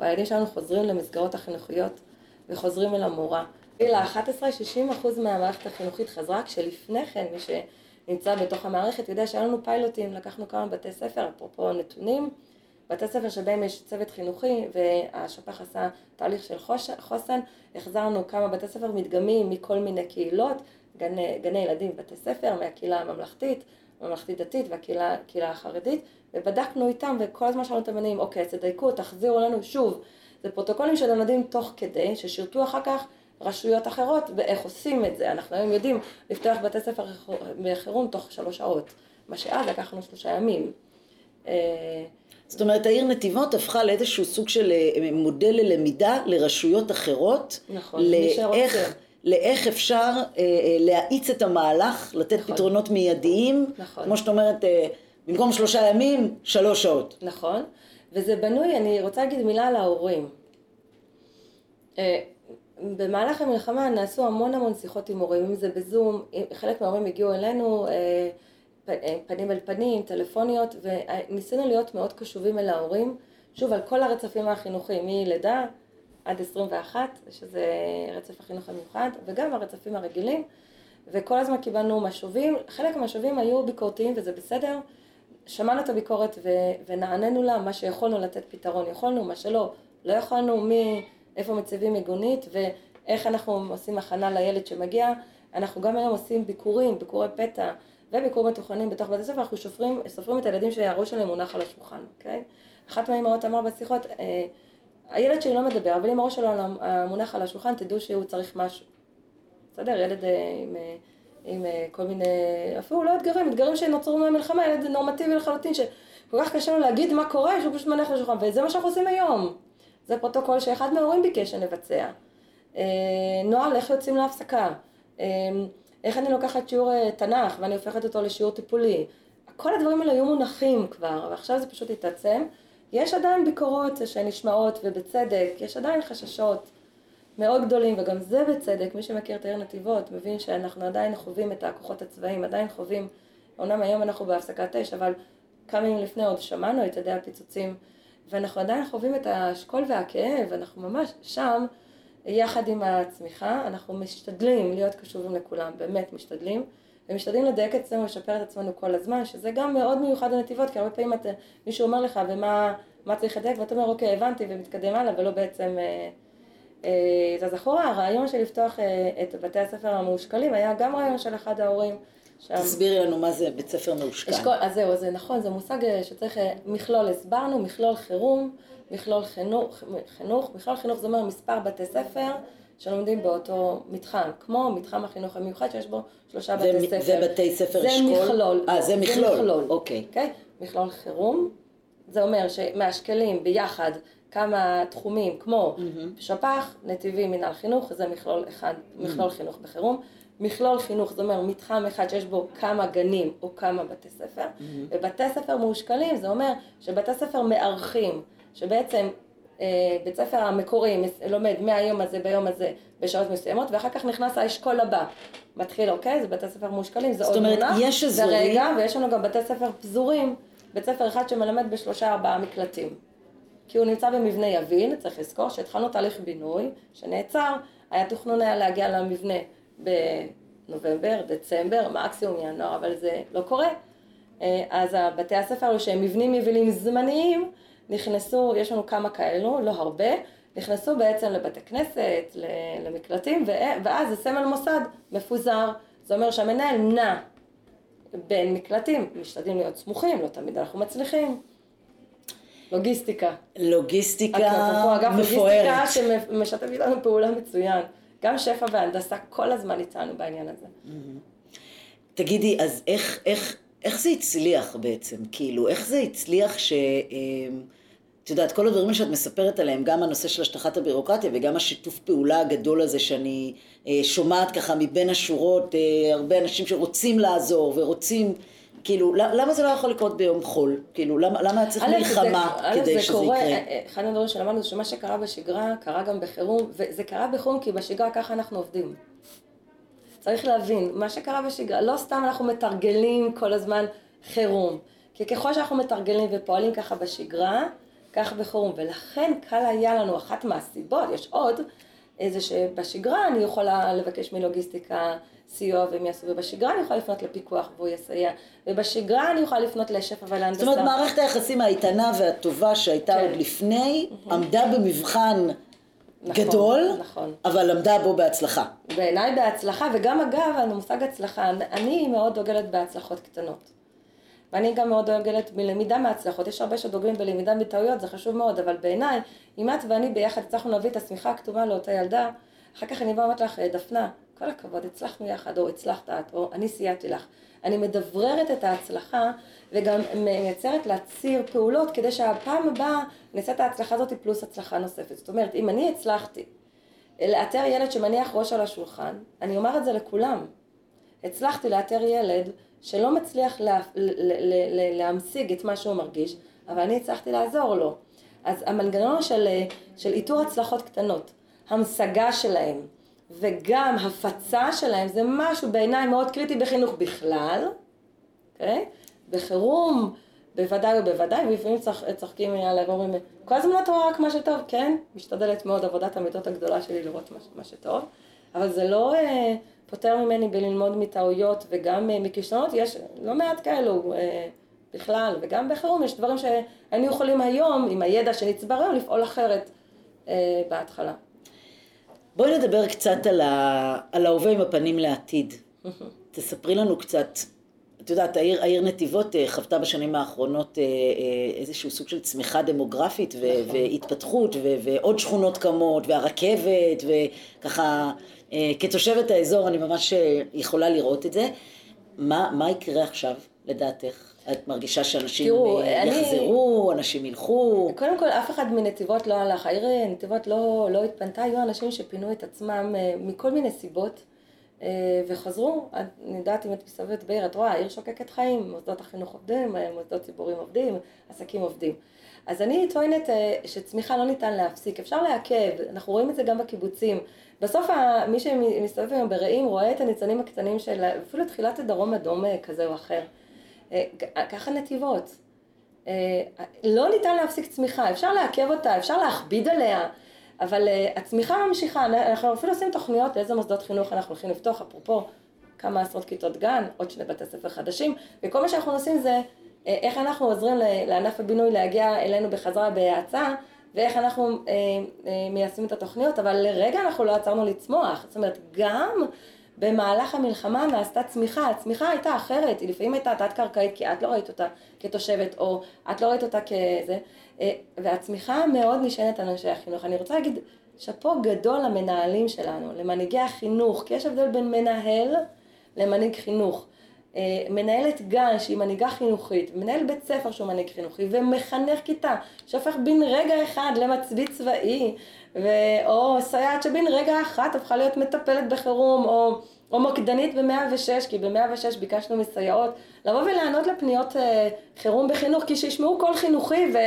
והילדים שלנו חוזרים למסגרות החינוכיות, וחוזרים אל המורה. בגיל ה-11, 60% מהמערכת החינוכית חזרה, כשלפני כן מי שנמצא בתוך המערכת יודע שהיה לנו פיילוטים, לקחנו כמה בתי ספר, אפרופו נתונים, בתי ספר שבהם יש צוות חינוכי והשפ"ח עשה תהליך של חוסן, החזרנו כמה בתי ספר מדגמים מכל מיני קהילות, גני, גני ילדים בתי ספר, מהקהילה הממלכתית, הממלכתית דתית והקהילה החרדית, ובדקנו איתם וכל הזמן שאלנו את המניעים, אוקיי, תדייקו, תחזירו לנו שוב. זה פרוטוקולים שנלמדים תוך כדי, ששירתו אחר כך רשויות אחרות ואיך עושים את זה. אנחנו היום יודעים לפתוח בתי ספר בחירום תוך שלוש שעות, מה שאז לקחנו שלושה ימים. אה, זאת אומרת, העיר נתיבות הפכה לאיזשהו סוג של אה, מודל ללמידה לרשויות אחרות. נכון, לאיך, מי שרוצה. לאיך אפשר אה, אה, להאיץ את המהלך, לתת נכון. פתרונות מיידיים. נכון. כמו שאת אומרת, אה, במקום שלושה ימים, שלוש שעות. נכון, וזה בנוי, אני רוצה להגיד מילה על ההורים. אה, במהלך המלחמה נעשו המון המון שיחות עם הורים, אם זה בזום, חלק מההורים הגיעו אלינו אה, אה, פנים אל פנים, טלפוניות, וניסינו להיות מאוד קשובים אל ההורים, שוב על כל הרצפים החינוכיים, מלידה עד 21, שזה רצף החינוך המיוחד, וגם הרצפים הרגילים, וכל הזמן קיבלנו משובים, חלק מהמשובים היו ביקורתיים וזה בסדר, שמענו את הביקורת ו- ונענינו לה, מה שיכולנו לתת פתרון. יכולנו, מה שלא, לא יכולנו, מי... איפה מציבים מיגונית ואיך אנחנו עושים הכנה לילד שמגיע. אנחנו גם היום עושים ביקורים, ביקורי פתע וביקורים מתוכננים בתוך בתי ספר, אנחנו שופרים, סופרים את הילדים שהראש שלהם מונח על השולחן, אוקיי? אחת מהאמהות אמרה בשיחות, אה, הילד שלי לא מדבר, אבל אם הראש שלו מונח על השולחן, תדעו שהוא צריך משהו. בסדר? ילד אה, עם, אה, עם כל מיני, אפילו לא אתגרים, אתגרים שנוצרו מהמלחמה, ילד נורמטיבי לחלוטין, שכל כך קשה לו להגיד מה קורה, שהוא פשוט על השולחן, וזה מה שאנחנו עושים היום. זה פרוטוקול שאחד מההורים ביקש שנבצע. אה, נוהל איך יוצאים להפסקה. אה, איך אני לוקחת שיעור אה, תנ"ך ואני הופכת אותו לשיעור טיפולי. כל הדברים האלה היו מונחים כבר, ועכשיו זה פשוט התעצם. יש עדיין ביקורות שנשמעות, ובצדק, יש עדיין חששות מאוד גדולים, וגם זה בצדק. מי שמכיר את העיר נתיבות מבין שאנחנו עדיין חווים את הכוחות הצבאיים, עדיין חווים, אומנם היום אנחנו בהפסקת אש, אבל כמה ימים לפני עוד שמענו את ידי הפיצוצים. ואנחנו עדיין חווים את השכול והכאב, אנחנו ממש שם, יחד עם הצמיחה, אנחנו משתדלים להיות קשובים לכולם, באמת משתדלים, ומשתדלים לדייק את עצמנו ולשפר את עצמנו כל הזמן, שזה גם מאוד מיוחד לנתיבות, כי הרבה פעמים את, מישהו אומר לך, ומה צריך לדייק, ואתה אומר, אוקיי, הבנתי, ומתקדם הלאה, ולא בעצם אה, אה, זז אחורה. הרעיון של לפתוח אה, את בתי הספר המאושכלים היה גם רעיון של אחד ההורים. שם. תסבירי לנו מה זה בית ספר מאושכל. אשכול, אז זהו, זה נכון, זה מושג אה, שצריך, אה, מכלול הסברנו, מכלול חירום, מכלול חינוך, חינוך, מכלול חינוך זה אומר מספר בתי ספר שלומדים באותו מתחם, כמו מתחם החינוך המיוחד שיש בו שלושה בתי ספר. זה בתי ספר זה אשכול? מכלול. אה, זה מכלול. זה מכלול. אוקיי. Okay. Okay? מכלול חירום, זה אומר שמאשכלים ביחד כמה תחומים כמו mm-hmm. שפ"ח, נתיבים, מנהל חינוך, זה מכלול אחד, מכלול mm-hmm. חינוך בחירום. מכלול חינוך, זאת אומרת מתחם אחד שיש בו כמה גנים או כמה בתי ספר, mm-hmm. ובתי ספר מאושכלים זה אומר שבתי ספר מארחים, שבעצם אה, בית ספר המקורי לומד מהיום הזה ביום הזה בשעות מסוימות, ואחר כך נכנס האשכול הבא. מתחיל, אוקיי? זה בתי ספר מושקלים, זה עוד מונח. זאת אומרת, יש אזורים... זה רגע, ויש לנו גם בתי ספר פזורים. בית ספר אחד שמלמד בשלושה ארבעה מקלטים. כי הוא נמצא במבנה יביל, צריך לזכור שהתחלנו תהליך בינוי, שנעצר, היה תכנון היה להגיע למבנה בנובמבר, דצמבר, מקסימום ינואר, אבל זה לא קורה. אה, אז בתי הספר האלו שהם מבנים יבילים זמניים, נכנסו, יש לנו כמה כאלו, לא הרבה, נכנסו בעצם לבתי כנסת, למקלטים, ואז זה סמל מוסד מפוזר. זה אומר שהמנהל נע בין מקלטים, משתדלים להיות סמוכים, לא תמיד אנחנו מצליחים. לוגיסטיקה. לוגיסטיקה מפוארת. אגב, לוגיסטיקה שמשתף איתנו פעולה מצוין. גם שפע והנדסה כל הזמן איתנו בעניין הזה. תגידי, אז איך, איך, איך זה הצליח בעצם? כאילו, איך זה הצליח ש... אמ, את יודעת, כל הדברים שאת מספרת עליהם, גם הנושא של השטחת הבירוקרטיה וגם השיתוף פעולה הגדול הזה שאני אה, שומעת ככה מבין השורות, אה, הרבה אנשים שרוצים לעזור ורוצים, כאילו, למה זה לא יכול לקרות ביום חול? כאילו, למה, למה צריך מלחמה זה, כדי שזה קורה, יקרה? אה, אחד הדברים שלמדנו זה שמה שקרה בשגרה, קרה גם בחירום, וזה קרה בחירום כי בשגרה ככה אנחנו עובדים. צריך להבין, מה שקרה בשגרה, לא סתם אנחנו מתרגלים כל הזמן חירום. כי ככל שאנחנו מתרגלים ופועלים ככה בשגרה, כך בחירום. ולכן קל היה לנו, אחת מהסיבות, יש עוד, איזה שבשגרה אני יכולה לבקש מלוגיסטיקה סיוע והם יעשו, ובשגרה אני יכולה לפנות לפיקוח והוא יסייע, ובשגרה אני יכולה לפנות לשפע ולהנדסה. זאת אומרת, מערכת היחסים האיתנה והטובה שהייתה כן. עוד לפני, עמדה במבחן נכון, גדול, נכון. אבל עמדה בו בהצלחה. בעיניי בהצלחה, וגם אגב, המושג הצלחה, אני מאוד דוגלת בהצלחות קטנות. ואני גם מאוד דוגלת מלמידה מהצלחות, יש הרבה שדוגלים בלמידה מטעויות, זה חשוב מאוד, אבל בעיניי, אם את ואני ביחד הצלחנו להביא את השמיכה הכתובה לאותה ילדה, אחר כך אני באה ואומרת לך, דפנה, כל הכבוד, הצלחנו יחד, או הצלחת את, או אני סייעתי לך. אני מדבררת את ההצלחה וגם מייצרת לה ציר פעולות כדי שהפעם הבאה נעשה את ההצלחה הזאת פלוס הצלחה נוספת. זאת אומרת, אם אני הצלחתי לאתר ילד שמניח ראש על השולחן, אני אומר את זה לכולם. הצלחתי לאתר ילד שלא מצליח לה, לה, לה, להמשיג את מה שהוא מרגיש, אבל אני הצלחתי לעזור לו. אז המנגנון של, של איתור הצלחות קטנות, המשגה שלהם, וגם הפצה שלהם, זה משהו בעיניי מאוד קריטי בחינוך בכלל, okay? אוקיי? בחירום, בוודאי ובוודאי, ולפעמים צח, צוחקים עליי ואומרים, כל הזמן את רואה רק מה שטוב, כן, משתדלת מאוד עבודת המיטות הגדולה שלי לראות מה, מה שטוב, אבל זה לא אה, פותר ממני בללמוד מטעויות וגם אה, מכישלונות, יש לא מעט כאלו אה, בכלל, וגם בחירום יש דברים שהיינו יכולים היום, עם הידע שנצבר היום, לפעול אחרת אה, בהתחלה. בואי נדבר קצת על, ה... על ההווה עם הפנים לעתיד. תספרי לנו קצת, את יודעת, העיר, העיר נתיבות אה, חוותה בשנים האחרונות אה, אה, איזשהו סוג של צמיחה דמוגרפית ו... נכון. והתפתחות ו... ועוד שכונות קמות והרכבת וככה, כתושבת האזור אני ממש יכולה לראות את זה. מה, מה יקרה עכשיו, לדעתך? את מרגישה שאנשים תראו, יחזרו, אני... אנשים ילכו? קודם כל, אף אחד מנתיבות לא הלך. העיר נתיבות לא, לא התפנתה, היו אנשים שפינו את עצמם אה, מכל מיני סיבות. אה, וחזרו, אני יודעת אם את מסתובבת בעיר, את רואה, העיר שוקקת חיים, מוסדות החינוך עובדים, אה, מוסדות ציבוריים עובדים, עסקים עובדים. אז אני טוענת שצמיחה לא ניתן להפסיק, אפשר לעכב, אנחנו רואים את זה גם בקיבוצים. בסוף מי שמסתובב היום ברעים רואה את הניצנים הקטנים של אפילו תחילת הדרום אדום כזה או אחר. אה, ככה נתיבות. אה, לא ניתן להפסיק צמיחה, אפשר לעכב אותה, אפשר להכביד עליה, אבל אה, הצמיחה ממשיכה, אנחנו אפילו עושים תוכניות לאיזה מוסדות חינוך אנחנו הולכים לפתוח, אפרופו כמה עשרות כיתות גן, עוד שני בתי ספר חדשים, וכל מה שאנחנו עושים זה איך אנחנו עוזרים לענף הבינוי להגיע אלינו בחזרה בהאצה, ואיך אנחנו מיישמים את התוכניות, אבל לרגע אנחנו לא עצרנו לצמוח, זאת אומרת גם במהלך המלחמה נעשתה צמיחה, הצמיחה הייתה אחרת, היא לפעמים הייתה תת-קרקעית כי את לא ראית אותה כתושבת, או את לא ראית אותה כזה, אה, והצמיחה מאוד נשענת על אנשי החינוך. אני רוצה להגיד שאפו גדול למנהלים שלנו, למנהיגי החינוך, כי יש הבדל בין מנהל למנהיג חינוך. אה, מנהלת גן שהיא מנהיגה חינוכית, מנהל בית ספר שהוא מנהיג חינוכי, ומחנך כיתה שהופך בן רגע אחד למצביא צבאי, ו... או סייעת שבן רגע אחת הפכה להיות מטפלת בחירום, או או מוקדנית ב-106, כי ב-106 ביקשנו מסייעות, לבוא ולענות לפניות אה, חירום בחינוך, כי שישמעו קול חינוכי ו,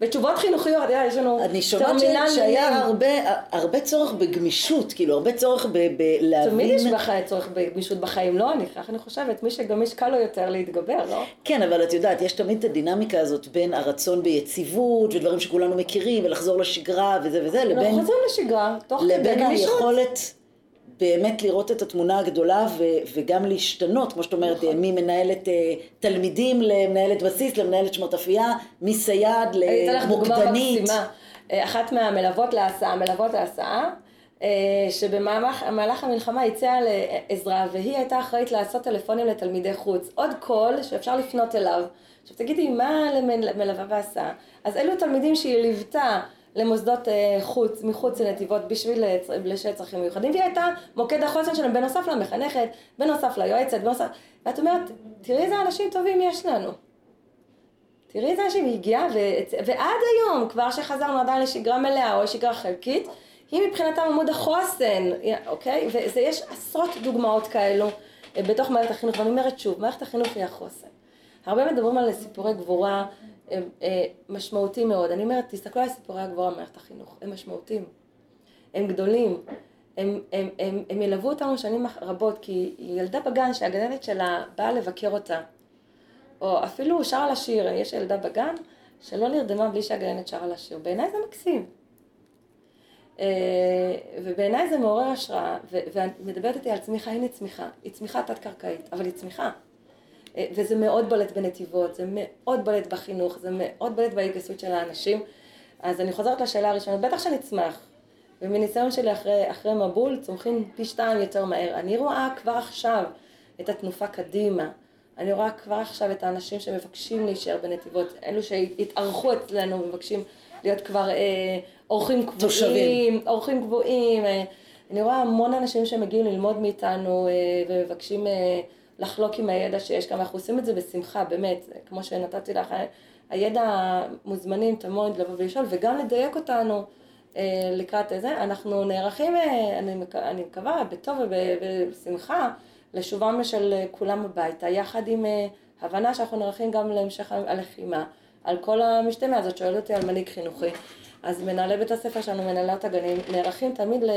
ותשובות חינוכיות, אה, יש לנו אני שומעת שהיה הרבה, הרבה צורך בגמישות, כאילו הרבה צורך בלהבין... תמיד יש בחיי צורך בגמישות בחיים, לא אני, כך אני חושבת, מי שגמיש קל לו יותר להתגבר, לא? כן, אבל את יודעת, יש תמיד את הדינמיקה הזאת בין הרצון ביציבות ודברים שכולנו מכירים, ולחזור לשגרה וזה וזה, לבין... אנחנו חוזרים לשגרה, תוך כדי גמישות. לבין היכולת... באמת לראות את התמונה הגדולה ו, וגם להשתנות, כמו שאת אומרת, נכון. ממנהלת uh, תלמידים למנהלת בסיס, למנהלת שמות אפייה, מסייד למוקדנית. אה, אחת מהמלוות להסעה, מלוות להסעה, אה, שבמהלך המלחמה הציעה לעזרה והיא הייתה אחראית לעשות טלפונים לתלמידי חוץ. עוד קול שאפשר לפנות אליו. עכשיו תגידי, מה למלווה בהסעה? אז אלו תלמידים שהיא ליוותה למוסדות אה, חוץ, מחוץ לנתיבות בשביל לשל צרכים מיוחדים, והיא הייתה מוקד החוסן שלהם בנוסף למחנכת, בנוסף ליועצת, בנוסף... ואת אומרת, תראי איזה אנשים טובים יש לנו. תראי איזה אנשים, היא הגיעה, ו... ועד היום, כבר שחזרנו עדיין לשגרה מלאה או לשגרה חלקית, היא מבחינתם עמוד החוסן, אוקיי? ויש עשרות דוגמאות כאלו אה, בתוך מערכת החינוך, ואני אומרת שוב, מערכת החינוך היא החוסן. הרבה מדברים על סיפורי גבורה הם אה, משמעותיים מאוד. אני אומרת, תסתכלו על סיפורי הגבורה במערכת החינוך, הם משמעותיים, הם גדולים, הם, הם, הם, הם ילוו אותנו שנים רבות, כי ילדה בגן שהגננת שלה באה לבקר אותה, או אפילו שרה לשיר, יש ילדה בגן שלא נרדמה בלי שהגננת שרה לשיר, בעיניי זה מקסים. אה, ובעיניי זה מעורר השראה, ואת מדברת איתי על צמיחה, הנה צמיחה, היא צמיחה תת-קרקעית, אבל היא צמיחה. אה, וזה מאוד בולט בנתיבות, זה מאוד בולט בחינוך, זה מאוד בולט בהתגייסות של האנשים. אז אני חוזרת לשאלה הראשונה, בטח שנצמח, ומניסיון שלי אחרי, אחרי מבול, צומחים פי שתיים יותר מהר. אני רואה כבר עכשיו את התנופה קדימה. אני רואה כבר עכשיו את האנשים שמבקשים להישאר בנתיבות, אלו שהתארחו אצלנו ומבקשים להיות כבר אה, אורחים קבועים, תושבים. אורחים קבועים. אה, אני רואה המון אנשים שמגיעים ללמוד מאיתנו אה, ומבקשים... אה, לחלוק עם הידע שיש כאן, ואנחנו עושים את זה בשמחה, באמת, כמו שנתתי לך, הידע מוזמנים תמיד לבוא ולשאול, וגם לדייק אותנו אה, לקראת זה. אנחנו נערכים, אה, אני, אני מקווה, בטוב ובשמחה, לשובם של כולם הביתה, יחד עם אה, הבנה שאנחנו נערכים גם להמשך הלחימה. על כל המשתמע הזאת, שואלת אותי על מנהיג חינוכי. אז מנהלי בית הספר שלנו, מנהלות הגנים, נערכים תמיד ל...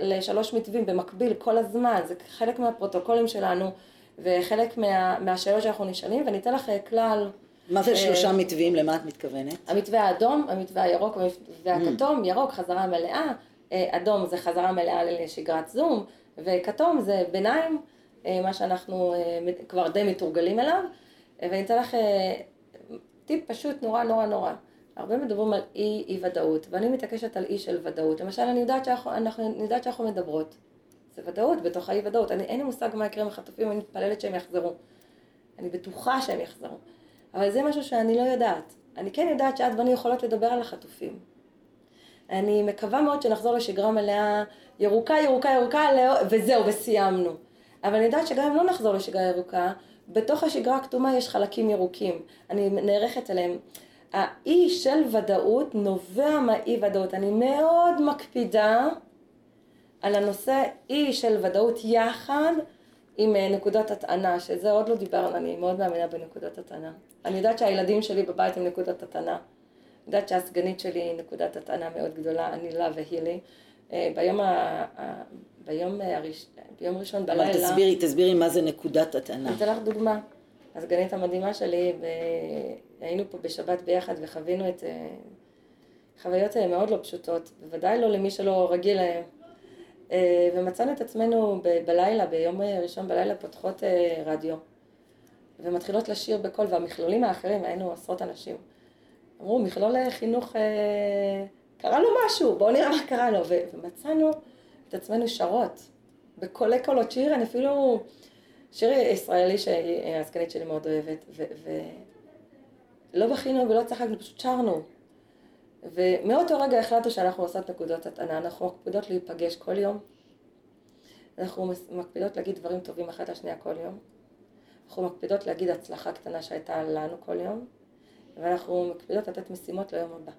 לשלוש מתווים במקביל כל הזמן, זה חלק מהפרוטוקולים שלנו וחלק מה, מהשאלות שאנחנו נשאלים, ואני אתן לך אה, כלל. מה זה אה, שלושה מתווים? למה את מתכוונת? המתווה האדום, המתווה הירוק והכתום, mm. ירוק חזרה מלאה, אה, אדום זה חזרה מלאה לשגרת זום, וכתום זה ביניים, מה שאנחנו כבר די מתורגלים אליו, ואני אתן לך טיפ פשוט נורא נורא נורא. הרבה מדברים על אי, אי ודאות, ואני מתעקשת על אי של ודאות. למשל, אני יודעת שאנחנו, אנחנו, אני יודעת שאנחנו מדברות. זה ודאות בתוך האי ודאות. אני, אין לי מושג מה יקרה עם החטופים, אני מתפללת שהם יחזרו. אני בטוחה שהם יחזרו. אבל זה משהו שאני לא יודעת. אני כן יודעת שאת ואני יכולות לדבר על החטופים. אני מקווה מאוד שנחזור לשגרה מלאה ירוקה, ירוקה, ירוקה, לא, וזהו, וסיימנו. אבל אני יודעת שגם אם לא נחזור לשגרה ירוקה, בתוך השגרה הכתומה יש חלקים ירוקים. אני נערכת אליהם. האי של ודאות נובע מהאי ודאות. אני מאוד מקפידה על הנושא אי של ודאות יחד עם אה, נקודות הטענה, שזה עוד לא דיברנו, אני מאוד מאמינה בנקודות הטענה. אני יודעת שהילדים שלי בבית הם נקודות הטענה. אני יודעת שהסגנית שלי היא נקודת הטענה מאוד גדולה, אני לה והיא לי. אה, ביום, ה... ביום, הראש... ביום ראשון בלילה... אבל תסבירי, תסבירי מה זה נקודת הטענה. אני אתן לך דוגמה. הסגנית המדהימה שלי, והיינו פה בשבת ביחד וחווינו את אה, חוויות אה, מאוד לא פשוטות, בוודאי לא למי שלא רגיל להם. אה, ומצאנו את עצמנו ב- בלילה, ביום ראשון בלילה, פותחות רדיו, ומתחילות לשיר בקול, והמכלולים האחרים, היינו עשרות אנשים. אמרו, מכלול חינוך, קרה לו משהו, בואו נראה מה קרה לו. ומצאנו את עצמנו שרות, בקולי קולות שיר, אני אפילו... שיר ישראלי שהעסקנית שלי מאוד אוהבת, ולא בכינו ולא צחקנו, פשוט שרנו. ומאותו רגע החלטנו שאנחנו עושות נקודות הטענה, אנחנו מקפידות להיפגש כל יום, אנחנו מקפידות להגיד דברים טובים אחת לשנייה כל יום, אנחנו מקפידות להגיד הצלחה קטנה שהייתה לנו כל יום, ואנחנו מקפידות לתת משימות ליום הבא.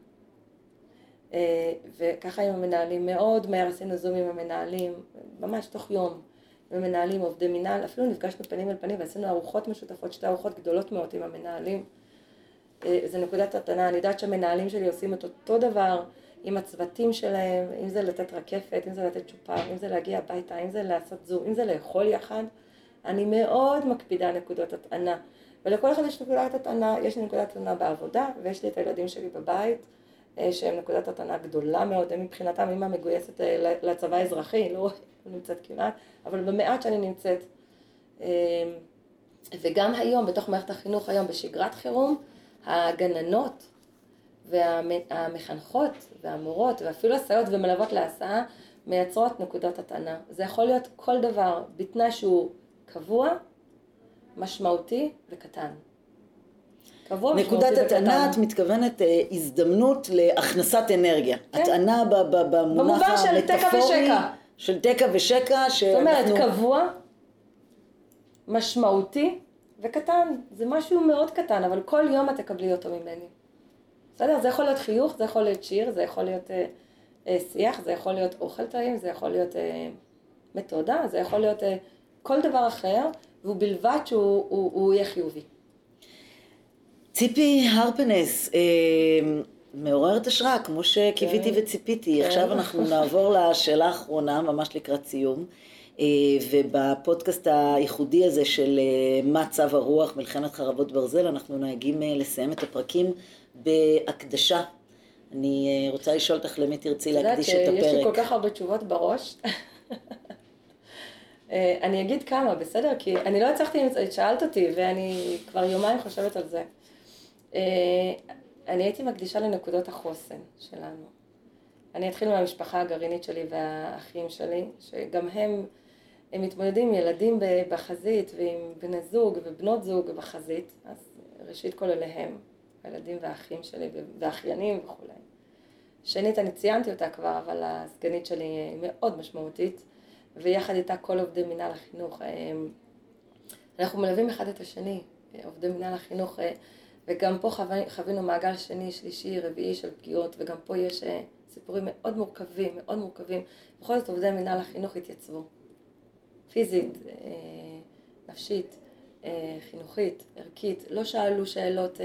אה, וככה עם המנהלים, מאוד מהר עשינו זום עם המנהלים, ממש תוך יום. ומנהלים, עובדי מינהל, אפילו נפגשנו פנים אל פנים ועשינו ארוחות משותפות, שתי ארוחות גדולות מאוד עם המנהלים. אה, זה נקודת התנה, אני יודעת שהמנהלים שלי עושים את אותו דבר עם הצוותים שלהם, אם זה לתת רקפת, אם זה לתת צ'ופר, אם זה להגיע הביתה, אם זה לעשות זום, אם זה לאכול יחד. אני מאוד מקפידה על נקודות הטענה. ולכל אחד יש נקודת הטענה, יש לי נקודת הטענה בעבודה, ויש לי את הילדים שלי בבית, אה, שהם נקודת הטענה גדולה מאוד, הם מבחינתם אימא מגויסת אה, לצבא האזרחי, לא נמצאת כמעט, אבל במעט שאני נמצאת. אה, וגם היום, בתוך מערכת החינוך היום, בשגרת חירום, הגננות והמחנכות והמורות, ואפילו הסייעות ומלוות להסעה, מייצרות נקודות הטענה. זה יכול להיות כל דבר, בתנאי שהוא קבוע, משמעותי וקטן. קבוע, נקודת הטענה, את מתכוונת אה, הזדמנות להכנסת אנרגיה. כן. הטענה במונח המטאפורי. של תקע ושקע. זאת אומרת, קבוע, משמעותי וקטן. זה משהו מאוד קטן, אבל כל יום את תקבלי אותו ממני. בסדר? זה יכול להיות חיוך, זה יכול להיות שיר, זה יכול להיות אה, אה, שיח, זה יכול להיות אוכל טעים, זה יכול להיות אה, מתודה, זה יכול להיות אה, כל דבר אחר, ובלבד שהוא הוא, הוא יהיה חיובי. ציפי הרפנס, אה, מעוררת השראה, כמו שקיוויתי כן. וציפיתי. כן. עכשיו אנחנו נעבור לשאלה האחרונה, ממש לקראת סיום. אה, ובפודקאסט הייחודי הזה של אה, מה צו הרוח, מלחמת חרבות ברזל, אנחנו נהגים אה, לסיים את הפרקים בהקדשה. אני רוצה לשאול אותך למי תרצי להקדיש את הפרק. יש לי כל כך הרבה תשובות בראש. אני אגיד כמה, בסדר? כי אני לא הצלחתי, שאלת אותי, ואני כבר יומיים חושבת על זה. אני הייתי מקדישה לנקודות החוסן שלנו. אני אתחיל מהמשפחה הגרעינית שלי והאחים שלי, שגם הם, הם מתמודדים עם ילדים בחזית ועם בני זוג ובנות זוג בחזית, אז ראשית כל אליהם, הילדים והאחים שלי והאחיינים וכולי. שנית, אני ציינתי אותה כבר, אבל הסגנית שלי היא מאוד משמעותית, ויחד איתה כל עובדי מינהל החינוך. אנחנו מלווים אחד את השני, עובדי מינהל החינוך וגם פה חווינו מעגל שני, שלישי, רביעי של פגיעות, וגם פה יש אה, סיפורים מאוד מורכבים, מאוד מורכבים. בכל זאת עובדי מנהל החינוך התייצבו. פיזית, אה, נפשית, אה, חינוכית, ערכית, לא שאלו שאלות,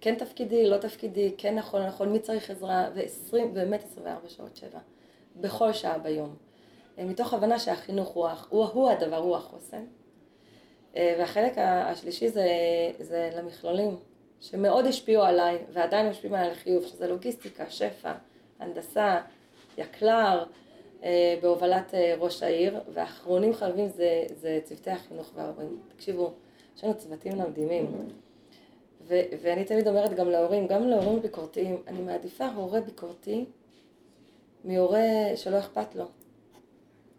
כן תפקידי, לא תפקידי, כן נכון, לא נכון, מי צריך עזרה, ו-20, באמת 24 שעות שבע, בכל שעה ביום. מתוך הבנה שהחינוך הוא, הוא, הוא הדבר, הוא החוסן. והחלק השלישי זה, זה למכלולים, שמאוד השפיעו עליי, ועדיין משפיעים עליי לחיוב, שזה לוגיסטיקה, שפע, הנדסה, יקל"ר, אה, בהובלת אה, ראש העיר, ואחרונים חייבים זה, זה צוותי החינוך וההורים. תקשיבו, יש לנו צוותים מדהימים. ו- ואני תמיד אומרת גם להורים, גם להורים ביקורתיים, אני מעדיפה הורה ביקורתי מהורה שלא אכפת לו.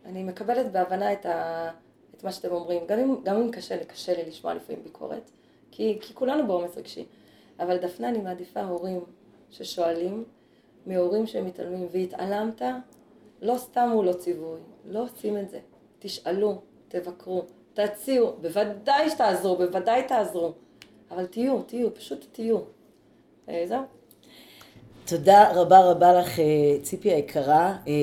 אני מקבלת בהבנה את, ה- את מה שאתם אומרים, גם אם, גם אם קשה לי, קשה לי לשמוע לפעמים ביקורת, כי, כי כולנו בעומס רגשי. אבל דפנה, אני מעדיפה הורים ששואלים מהורים שמתעלמים, והתעלמת, לא סתם הוא לא ציווי, לא עושים את זה. תשאלו, תבקרו, תציעו, בוודאי שתעזרו, בוודאי תעזרו, אבל תהיו, תהיו, פשוט תהיו. אה, זהו. תודה רבה רבה לך, אה, ציפי היקרה. אה,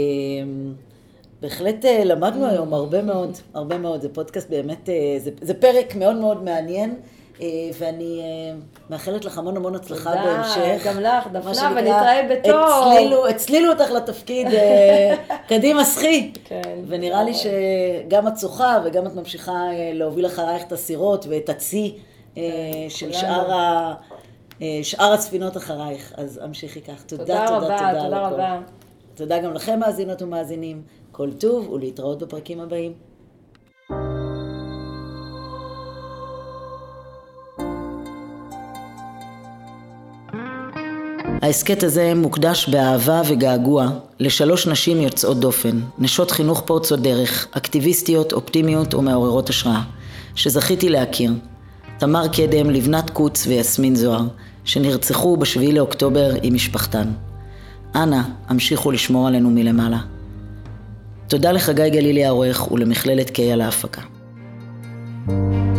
בהחלט למדנו היום הרבה מאוד, הרבה מאוד. זה פודקאסט באמת, זה, זה פרק מאוד מאוד מעניין. אה, ואני אה, מאחלת לך המון המון הצלחה תודה, בהמשך. גם לך, דפנה, ונתראה בטוב. הצלילו, הצלילו אותך לתפקיד, אה, קדימה סחי. כן. ונראה לי שגם את שוחה וגם את ממשיכה להוביל אחרייך את הסירות ואת הצי כן, של שאר, ה, שאר הספינות אחרייך. אז המשיכי כך. תודה, תודה, תודה, תודה. תודה תודה רבה. תודה גם לכם, מאזינות ומאזינים. כל טוב ולהתראות בפרקים הבאים. ההסכת הזה מוקדש באהבה וגעגוע לשלוש נשים יוצאות דופן, נשות חינוך פורצות דרך, אקטיביסטיות, אופטימיות ומעוררות השראה, שזכיתי להכיר. תמר קדם, לבנת קוץ ויסמין זוהר, שנרצחו בשביעי לאוקטובר עם משפחתן. אנא, המשיכו לשמור עלינו מלמעלה. תודה לחגי גלילי העורך ולמכללת קיי על ההפקה. thank you